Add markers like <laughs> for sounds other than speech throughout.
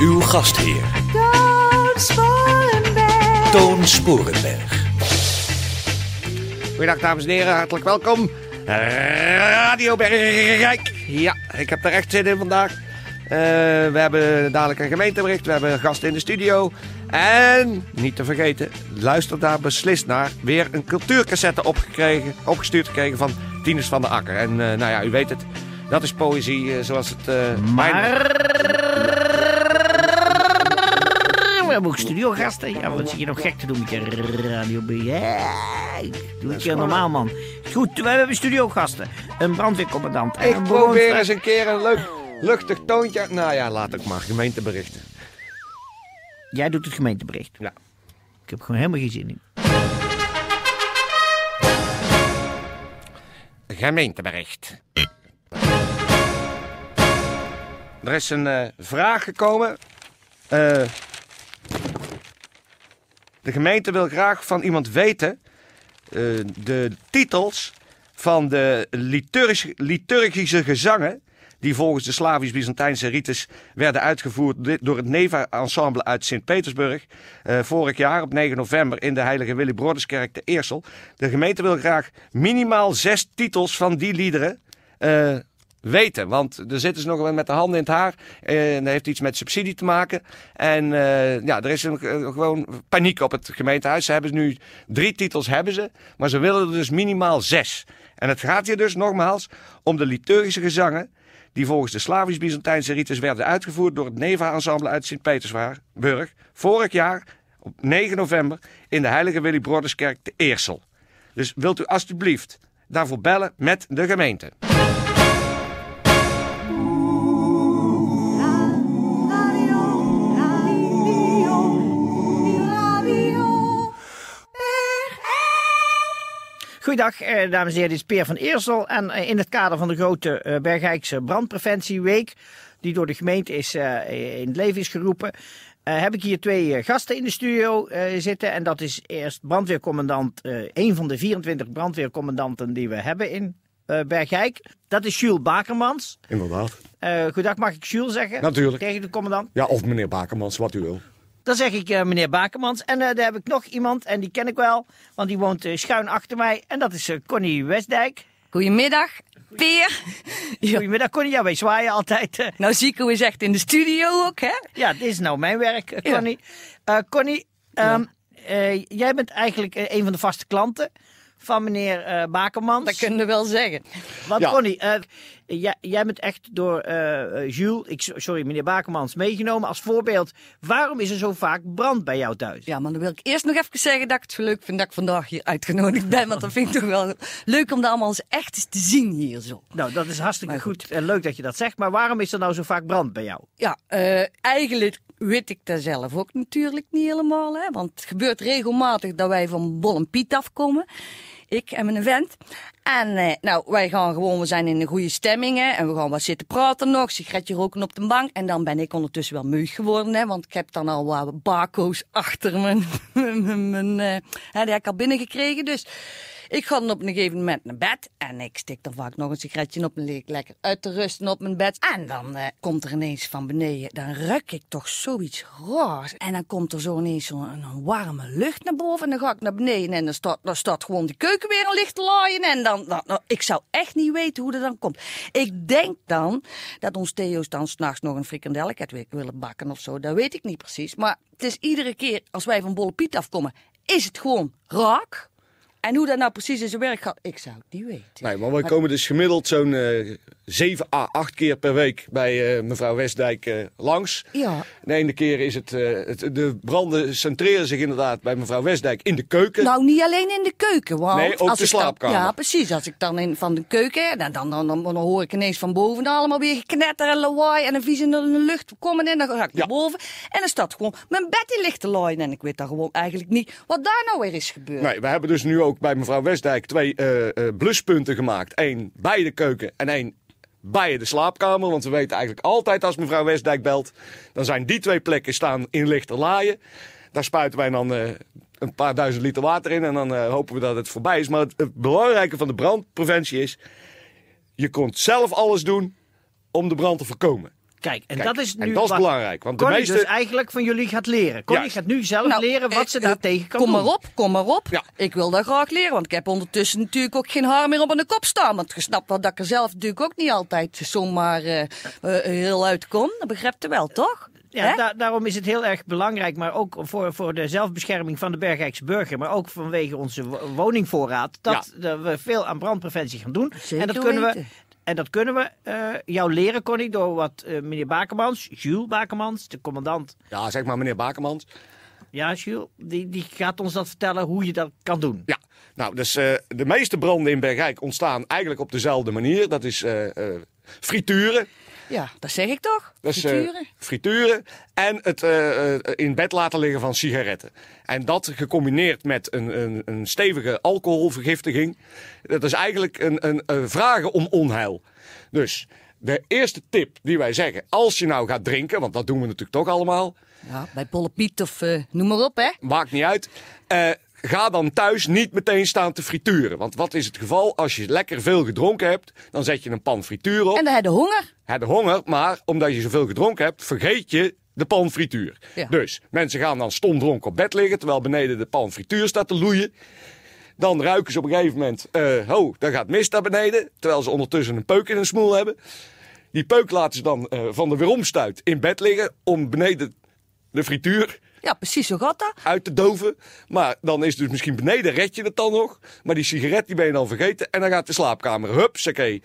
Uw gastheer, Toon Sporenberg. Toon Sporenberg. Goedendag dames en heren, hartelijk welkom. Radio Bergijk. Ja, ik heb er echt zin in vandaag. Eh, we hebben dadelijk een gemeentebericht, we hebben een gast in de studio. En, niet te vergeten, luister daar beslist naar. Weer een cultuurcassette opgekregen, opgestuurd gekregen van Tinus van der Akker. En eh, nou ja, u weet het, dat is poëzie eh, zoals het... eh, mijn- We hebben ook studiogasten. Ja, wat zit je nog gek te doen met je radio? Doe het keer normaal, man. Goed, we hebben studiogasten. Een brandweercommandant. en Ik probeer eens een keer een leuk, luchtig toontje. Nou ja, laat ik maar, gemeenteberichten. Jij doet het gemeentebericht. Ja. Ik heb gewoon helemaal geen zin in. Gemeentebericht. Er is een eh, vraag gekomen. Eh, de gemeente wil graag van iemand weten eh, de titels van de liturgische, gezangen die volgens de Slavisch-Byzantijnse rites werden uitgevoerd door het Neva-ensemble uit Sint-Petersburg eh, vorig jaar op 9 november in de Heilige Willy Broderskerk te Eersel. De gemeente wil graag minimaal zes titels van die liederen eh, weten. Want er zitten ze nog wel met de handen in het haar. En dat heeft iets met subsidie te maken. En eh, ja, er is een, eh, gewoon paniek op het gemeentehuis. Ze hebben nu drie titels, hebben ze. Maar ze willen er dus minimaal zes. En het gaat hier dus nogmaals om de liturgische gezangen die volgens de Slavisch-Byzantijnse rites werden uitgevoerd door het Neva-ensemble uit Sint-Petersburg vorig jaar op 9 november in de Heilige Willy Broderskerk te Eersel. Dus wilt u alstublieft daarvoor bellen met de gemeente. Goeiedag, eh, dames en heren. Dit is Peer van Eersel. En eh, in het kader van de grote eh, Bergijkse brandpreventieweek, die door de gemeente is, in het leven is geroepen, heb ik hier twee gasten in de studio zitten. En dat is eerst brandweercommandant, een van de 24 brandweercommandanten die we hebben in Bergijk. Dat is Jules Bakermans. Inderdaad. Goedendag, mag ik Jules zeggen? Natuurlijk. Tegen de commandant. Ja, of meneer Bakermans, wat u wil. Dan zeg ik eh, meneer Bakermans. En eh, daar heb ik nog iemand, en die ken ik wel, want die woont eh, schuin achter mij. En dat is Connie Westdijk. Goedemiddag, Peer. <laughs> Goedemiddag Connie, ja wij zwaaien altijd. nou hoe is echt in de studio ook, hè? ja, dit is nou mijn werk, eh, Ja. Connie. Eh, Connie, ehm, eh, jij bent eigenlijk een van de vaste klanten van meneer eh, Bakermans. Dat kunnen we wel zeggen. Want Ja. Connie, eh, jij, jij bent echt door eh, eh, Jules, ik, sorry meneer Bakermans, meegenomen als voorbeeld. Waarom is er zo vaak brand bij jou thuis? Ja, maar dan wil ik eerst nog even zeggen dat ik het zo leuk vind dat ik vandaag hier uitgenodigd ben. Want dat vind ik toch wel leuk om dat allemaal eens echt eens te zien hier zo. Nou, dat is hartstikke Maar goed. en leuk dat je dat zegt. Maar waarom is er nou zo vaak brand bij jou? Ja, eh, eigenlijk weet ik dat zelf ook natuurlijk niet helemaal. Hè? Want het gebeurt regelmatig dat wij van Bol en Piet afkomen. Ik en mijn vent. En eh, nou, wij gaan gewoon, we zijn in een goede stemming. Hè? En we gaan wat zitten praten nog, sigaretje roken op de bank. En dan ben ik ondertussen wel meug geworden. Hè? Want ik heb dan al wat bako's achter mijn, <laughs> mijn, mijn eh, hè, die heb ik al binnengekregen. Dus ik ga dan op een gegeven moment naar bed. En ik stik dan vaak nog een sigaretje op en ik lekker uit te rusten op mijn bed. En dan eh, komt er ineens van beneden, dan ruik ik toch zoiets raars. En dan komt er zo ineens zo'n warme lucht naar boven. En dan ga ik naar beneden en dan staat, dan staat gewoon die keuken weer een licht te laaien. En dan, dan, ik zou echt niet weten hoe dat dan komt. Ik denk dan dat ons Theo's dan s'nachts nog een frikandelletje had willen bakken of zo. Dat weet ik niet precies. Maar het is iedere keer als wij van Bolle Piet afkomen, is het gewoon raak. En hoe dat nou precies in zijn werk gaat, ik zou het niet weten. Nee, maar wij komen dus gemiddeld zo'n eh 7 à 8 keer per week bij eh, mevrouw Westdijk eh, langs. Ja. De ene keer is het, eh, het, de branden centreren zich inderdaad bij mevrouw Westdijk in de keuken. Nou, niet alleen in de keuken. Want Nee, ook als de dan- slaapkamer. ja, precies. Als ik dan in, van de keuken, dan, dan, dan, dan, dan hoor ik ineens van boven allemaal weer geknetter en lawaai en een vies in de lucht komen. En dan ga ik naar Ja. boven en dan staat gewoon mijn bed in licht te laaien. En ik weet dan gewoon eigenlijk niet wat daar nou weer is gebeurd. Nee, we hebben dus nu ook bij mevrouw Westdijk twee eh, eh, bluspunten gemaakt. Eén bij de keuken en één bij de slaapkamer. Want we weten eigenlijk altijd als mevrouw Westdijk belt, dan zijn die twee plekken staan in lichterlaaien. Daar spuiten wij dan eh, een paar duizend liter water in en dan hopen we dat het voorbij is. Maar het, het belangrijke van de brandpreventie is, je kunt zelf alles doen om de brand te voorkomen. Kijk, en Kijk, dat is en nu dat is wat belangrijk, want de Connie meeste- dus eigenlijk van jullie gaat leren. Connie Juist. gaat nu zelf Nou, leren wat eh, ze eh, daar tegen kan Kom doen. maar op, kom maar op. Ja. Ik wil dat graag leren, want ik heb ondertussen natuurlijk ook geen haar meer op de kop staan. Want je snapt wel dat ik er zelf natuurlijk ook niet altijd zomaar eh, eh, heel uit kom. Dat begrijpt u wel, toch? Ja, da- daarom is het heel erg belangrijk, maar ook voor, voor de zelfbescherming van de Bergijkse burger, maar ook vanwege onze wo- woningvoorraad, dat dat we veel aan brandpreventie gaan doen. Zeker en dat kunnen we. En dat kunnen we eh, jou leren, Connie, door wat eh, meneer Bakermans, Jules Bakermans, de commandant. Ja, zeg maar meneer Bakermans. Ja, Jules, die, die gaat ons dat vertellen hoe je dat kan doen. Ja, nou, dus eh, de meeste branden in Bergijk ontstaan eigenlijk op dezelfde manier. Dat is frituren. Ja, dat zeg ik toch? Eh, Frituren. frituren en het eh, eh, in bed laten liggen van sigaretten. En dat gecombineerd met een, een, een stevige alcoholvergiftiging. Dat is eigenlijk een, een, vragen om onheil. Dus de eerste tip die wij zeggen, als je nou gaat drinken, want dat doen we natuurlijk toch allemaal, Ja, bij Bolle Piet of noem maar op, hè? maakt niet uit. eh, ga dan thuis niet meteen staan te frituren. Want wat is het geval? Als je lekker veel gedronken hebt, dan zet je een pan frituur op. En dan heb je honger. Heb de honger, maar omdat je zoveel gedronken hebt, vergeet je de pan frituur. Ja. Dus mensen gaan dan stom dronken op bed liggen, terwijl beneden de pan frituur staat te loeien. Dan ruiken ze op een gegeven moment, eh ho, daar gaat mist naar beneden. Terwijl ze ondertussen een peuk in hun smoel hebben. Die peuk laten ze dan eh, van de weeromstuit in bed liggen om beneden de frituur Ja, precies zo gaat dat. uit te doven. Maar dan is dus misschien beneden red je het dan nog. Maar die sigaret die ben je dan vergeten. En dan gaat de slaapkamer, hup,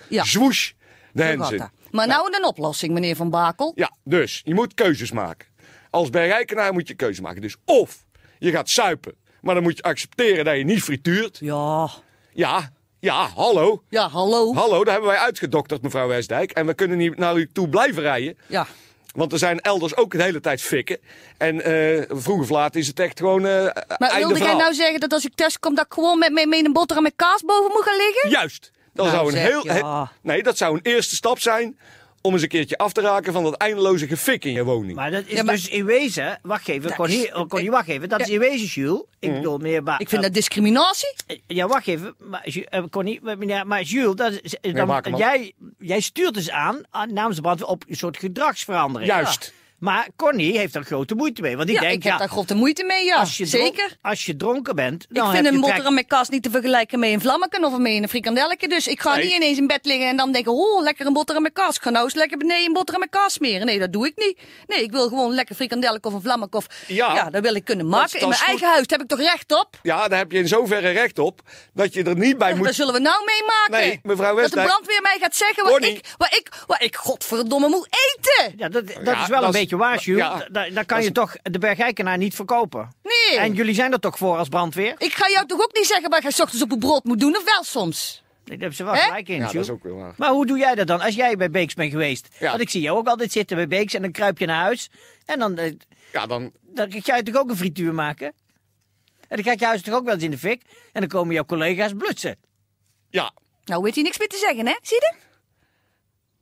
Ja. zwoosh, de Zo hens gaat in. dat. Maar nou een oplossing, meneer Van Bakel. Ja, dus je moet keuzes maken. Als bergrijkenaar moet je keuzes maken. Dus of je gaat suipen, maar dan moet je accepteren dat je niet frituurt. Ja, Ja, ja, hallo. ja, hallo. Hallo, daar hebben wij uitgedokterd, mevrouw Westdijk. En we kunnen niet naar u toe blijven rijden. Ja, Want er zijn elders ook de hele tijd fikken. En eh vroeg of laat is het echt gewoon eh maar einde wilde jij nou zeggen dat als ik thuis kom, dat ik gewoon met, met, met een boterham met kaas boven moet gaan liggen? Juist. Dat Nou, zou een zeg, heel, ja. he- nee, dat zou een eerste stap zijn om eens een keertje af te raken van dat eindeloze gefik in je woning. Maar dat is Ja, maar- dus in wezen, wacht even, is- oh, Connie, wacht even, dat is in wezen, Jules. Ik Mm. bedoel, meneer Ik vind dat discriminatie. Ja, wacht even. Maar, eh, Connie, maar, meneer, maar Jules, dat is, eh, dan, jij, jij stuurt dus aan, aan namens de brandweer op een soort gedragsverandering. Juist. Maar Connie heeft er grote moeite mee. Want die Ja, denkt, ik heb ja, daar grote moeite mee, ja. als je dronk- Zeker. als je dronken bent, Ik dan vind heb een boterham trek- met kaas niet te vergelijken met een vlammeken of met een frikandelletje. Dus ik ga Nee. niet ineens in bed liggen en dan denken, oh, lekker een boterham met kaas. Ik ga nou eens lekker beneden een boterham met kaas smeren. Nee, dat doe ik niet. Nee, ik wil gewoon lekker frikandelletje of een vlammeke of... Ja. dat wil ik kunnen maken. dat in mijn goed. eigen huis daar heb ik toch recht op? Ja, daar heb je in zoverre recht op dat je er niet bij Daar moet. zullen we nou meemaken. Nee, mevrouw Dat de Westdijk- brandweer mij gaat zeggen wat Connie. ik, wat, ik, wat ik godverdomme moet eten. Ja, dat, dat Ja, is wel dat een is- beetje waar, Jules. ja, Da- da- dan kan je toch de bergijkenaar niet verkopen. Nee. En jullie zijn er toch voor als brandweer? Ik ga jou toch ook niet zeggen je 's ochtends op een brood moet doen, of wel soms? Nee, Daar hebben ze wel Hè? gelijk in, Ja, dat is ook wel waar. Maar hoe doe jij dat dan? Als jij bij Beeks bent geweest. Ja. Want ik zie jou ook altijd zitten bij Beeks en dan kruip je naar huis. En dan, eh, Ja, dan. dan ga je toch ook een frituur maken? En dan gaat je huis toch ook wel eens in de fik? En dan komen jouw collega's blutsen. Ja. Nou weet hij niks meer te zeggen, hè? Zie je?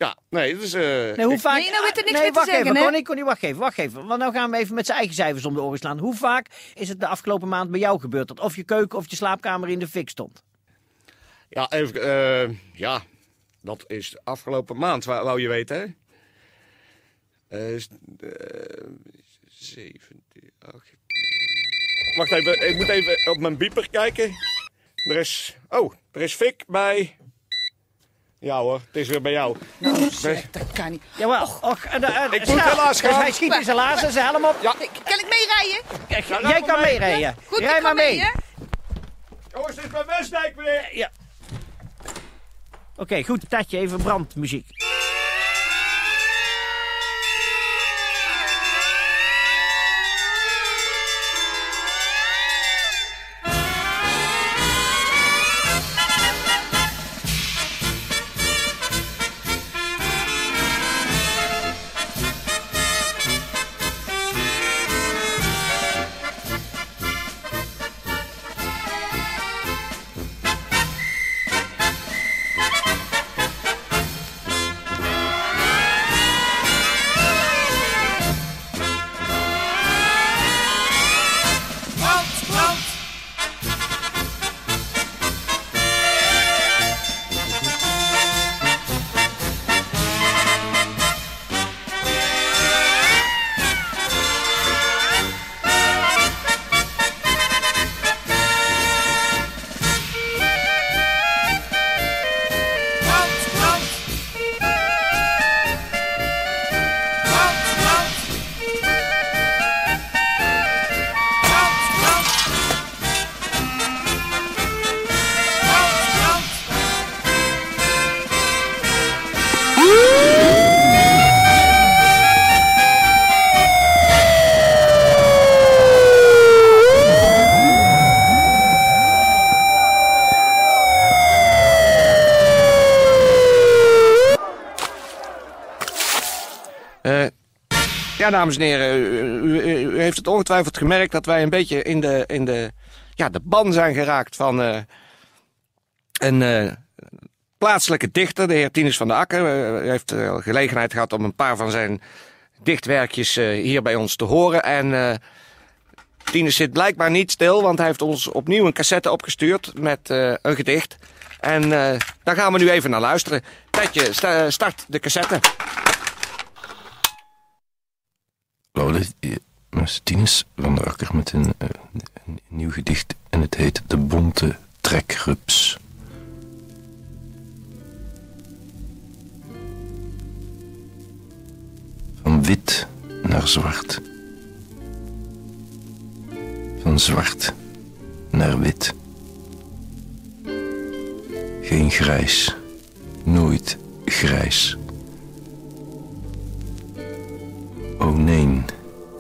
Ja, nee, dat is. eh, Nee, hoe ik- vaak... Nee, nou weet er niks nee, meer te wacht zeggen, even, hè? Connie, Connie, wacht even, wacht even. Want nou gaan we even met zijn eigen cijfers om de oren slaan. Hoe vaak is het de afgelopen maand bij jou gebeurd dat of je keuken of je slaapkamer in de fik stond? Ja, even. eh, ja, dat is de afgelopen maand, wou, wou je weten, hè? Eh, is, eh, 17, 18. Wacht even, ik moet even op mijn bieper kijken. Er is. Oh, er is fik bij. Ja hoor, het is weer bij jou. Nou, zeg, dat kan niet. Jawel. Och, en, eh, eh, Ik moet snel. helaas Dus gaan. hij schiet in zijn laarzen, zijn helm op. Ja. Kan ik meerijden? Kijk, Ja, jij kan mee. meerijden. Goed, Rij ik maar mee. hè? Jongens, dit ben Westdijk weer. Oké, goed. Tatje, even brandmuziek. Ja, dames en heren, u, heeft het ongetwijfeld gemerkt dat wij een beetje in de, in de, ja, de ban zijn geraakt van eh, een eh, plaatselijke dichter, de heer Tinus van der Akker. Eh, u heeft gelegenheid gehad om een paar van zijn dichtwerkjes hier bij ons te horen. En Tinus zit blijkbaar niet stil, want hij heeft ons opnieuw een cassette opgestuurd met een gedicht. En daar gaan we nu even naar luisteren. Sta- start de cassette. Paulus Tinus van der Akker met een, eh, een nieuw gedicht en het heet De Bonte Trekrups. Van wit naar zwart. Van zwart naar wit. Geen grijs, nooit grijs. Nee,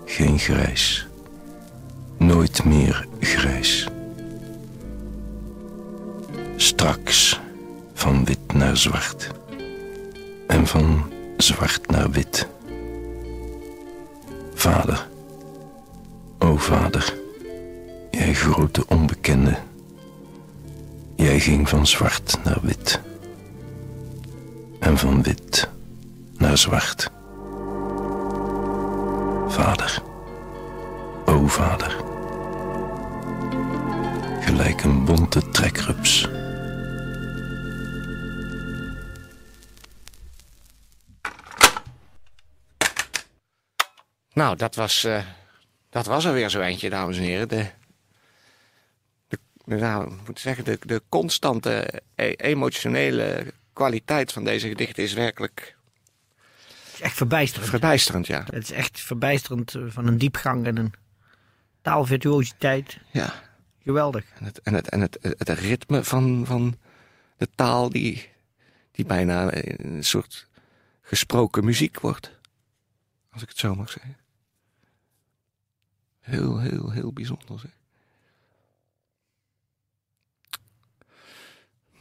geen grijs. Nooit meer grijs. Straks van wit naar zwart. En van zwart naar wit. Vader, o vader, jij grote onbekende. Jij ging van zwart naar wit. En van wit naar zwart. Vader, o vader, gelijk een bonte trekrups. Nou, dat was, eh, dat was er weer zo eentje, dames en heren. De, nou, moet zeggen, de, de constante e- emotionele kwaliteit van deze gedichten is werkelijk is echt verbijsterend. verbijsterend, ja. Het is echt verbijsterend eh, van een diepgang en een taalvirtuositeit. ja. Geweldig. En, het, en, het, en het, het ritme van, van de taal die, die bijna een soort gesproken muziek wordt. Als ik het zo mag zeggen. Heel, heel, heel bijzonder zeg.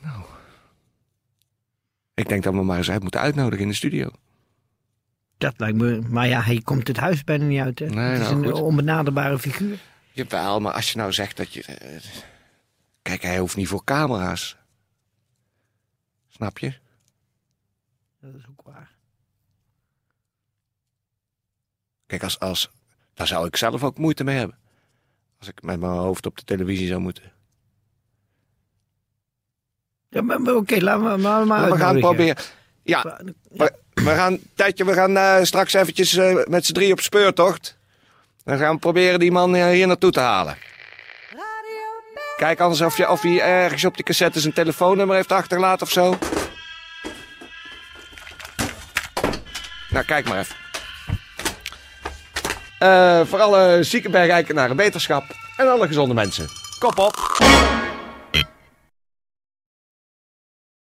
Nou. Ik denk dat we maar eens uit moeten uitnodigen in de studio. Dat lijkt me. Maar ja, hij komt het huis bijna niet uit. Hè? Nee, het is nou, een goed. onbenaderbare figuur. Jawel, maar als je nou zegt dat je... eh, Kijk, hij hoeft niet voor camera's. Snap je? Dat is ook waar. Kijk, als, als, daar zou ik zelf ook moeite mee hebben. Als ik met mijn hoofd op de televisie zou moeten. Ja, maar, maar oké, laten we maar, maar Maar we gaan proberen. Ja, we gaan, Tijdje, we gaan eh, straks eventjes eh, met z'n drie op speurtocht. Dan gaan we proberen die man eh, hier naartoe te halen. Kijk anders of, je, of hij ergens op die cassette zijn telefoonnummer heeft achtergelaten of zo. Nou, kijk maar even. Voor alle zieke bergeikenaren beterschap en alle gezonde mensen. Kop op.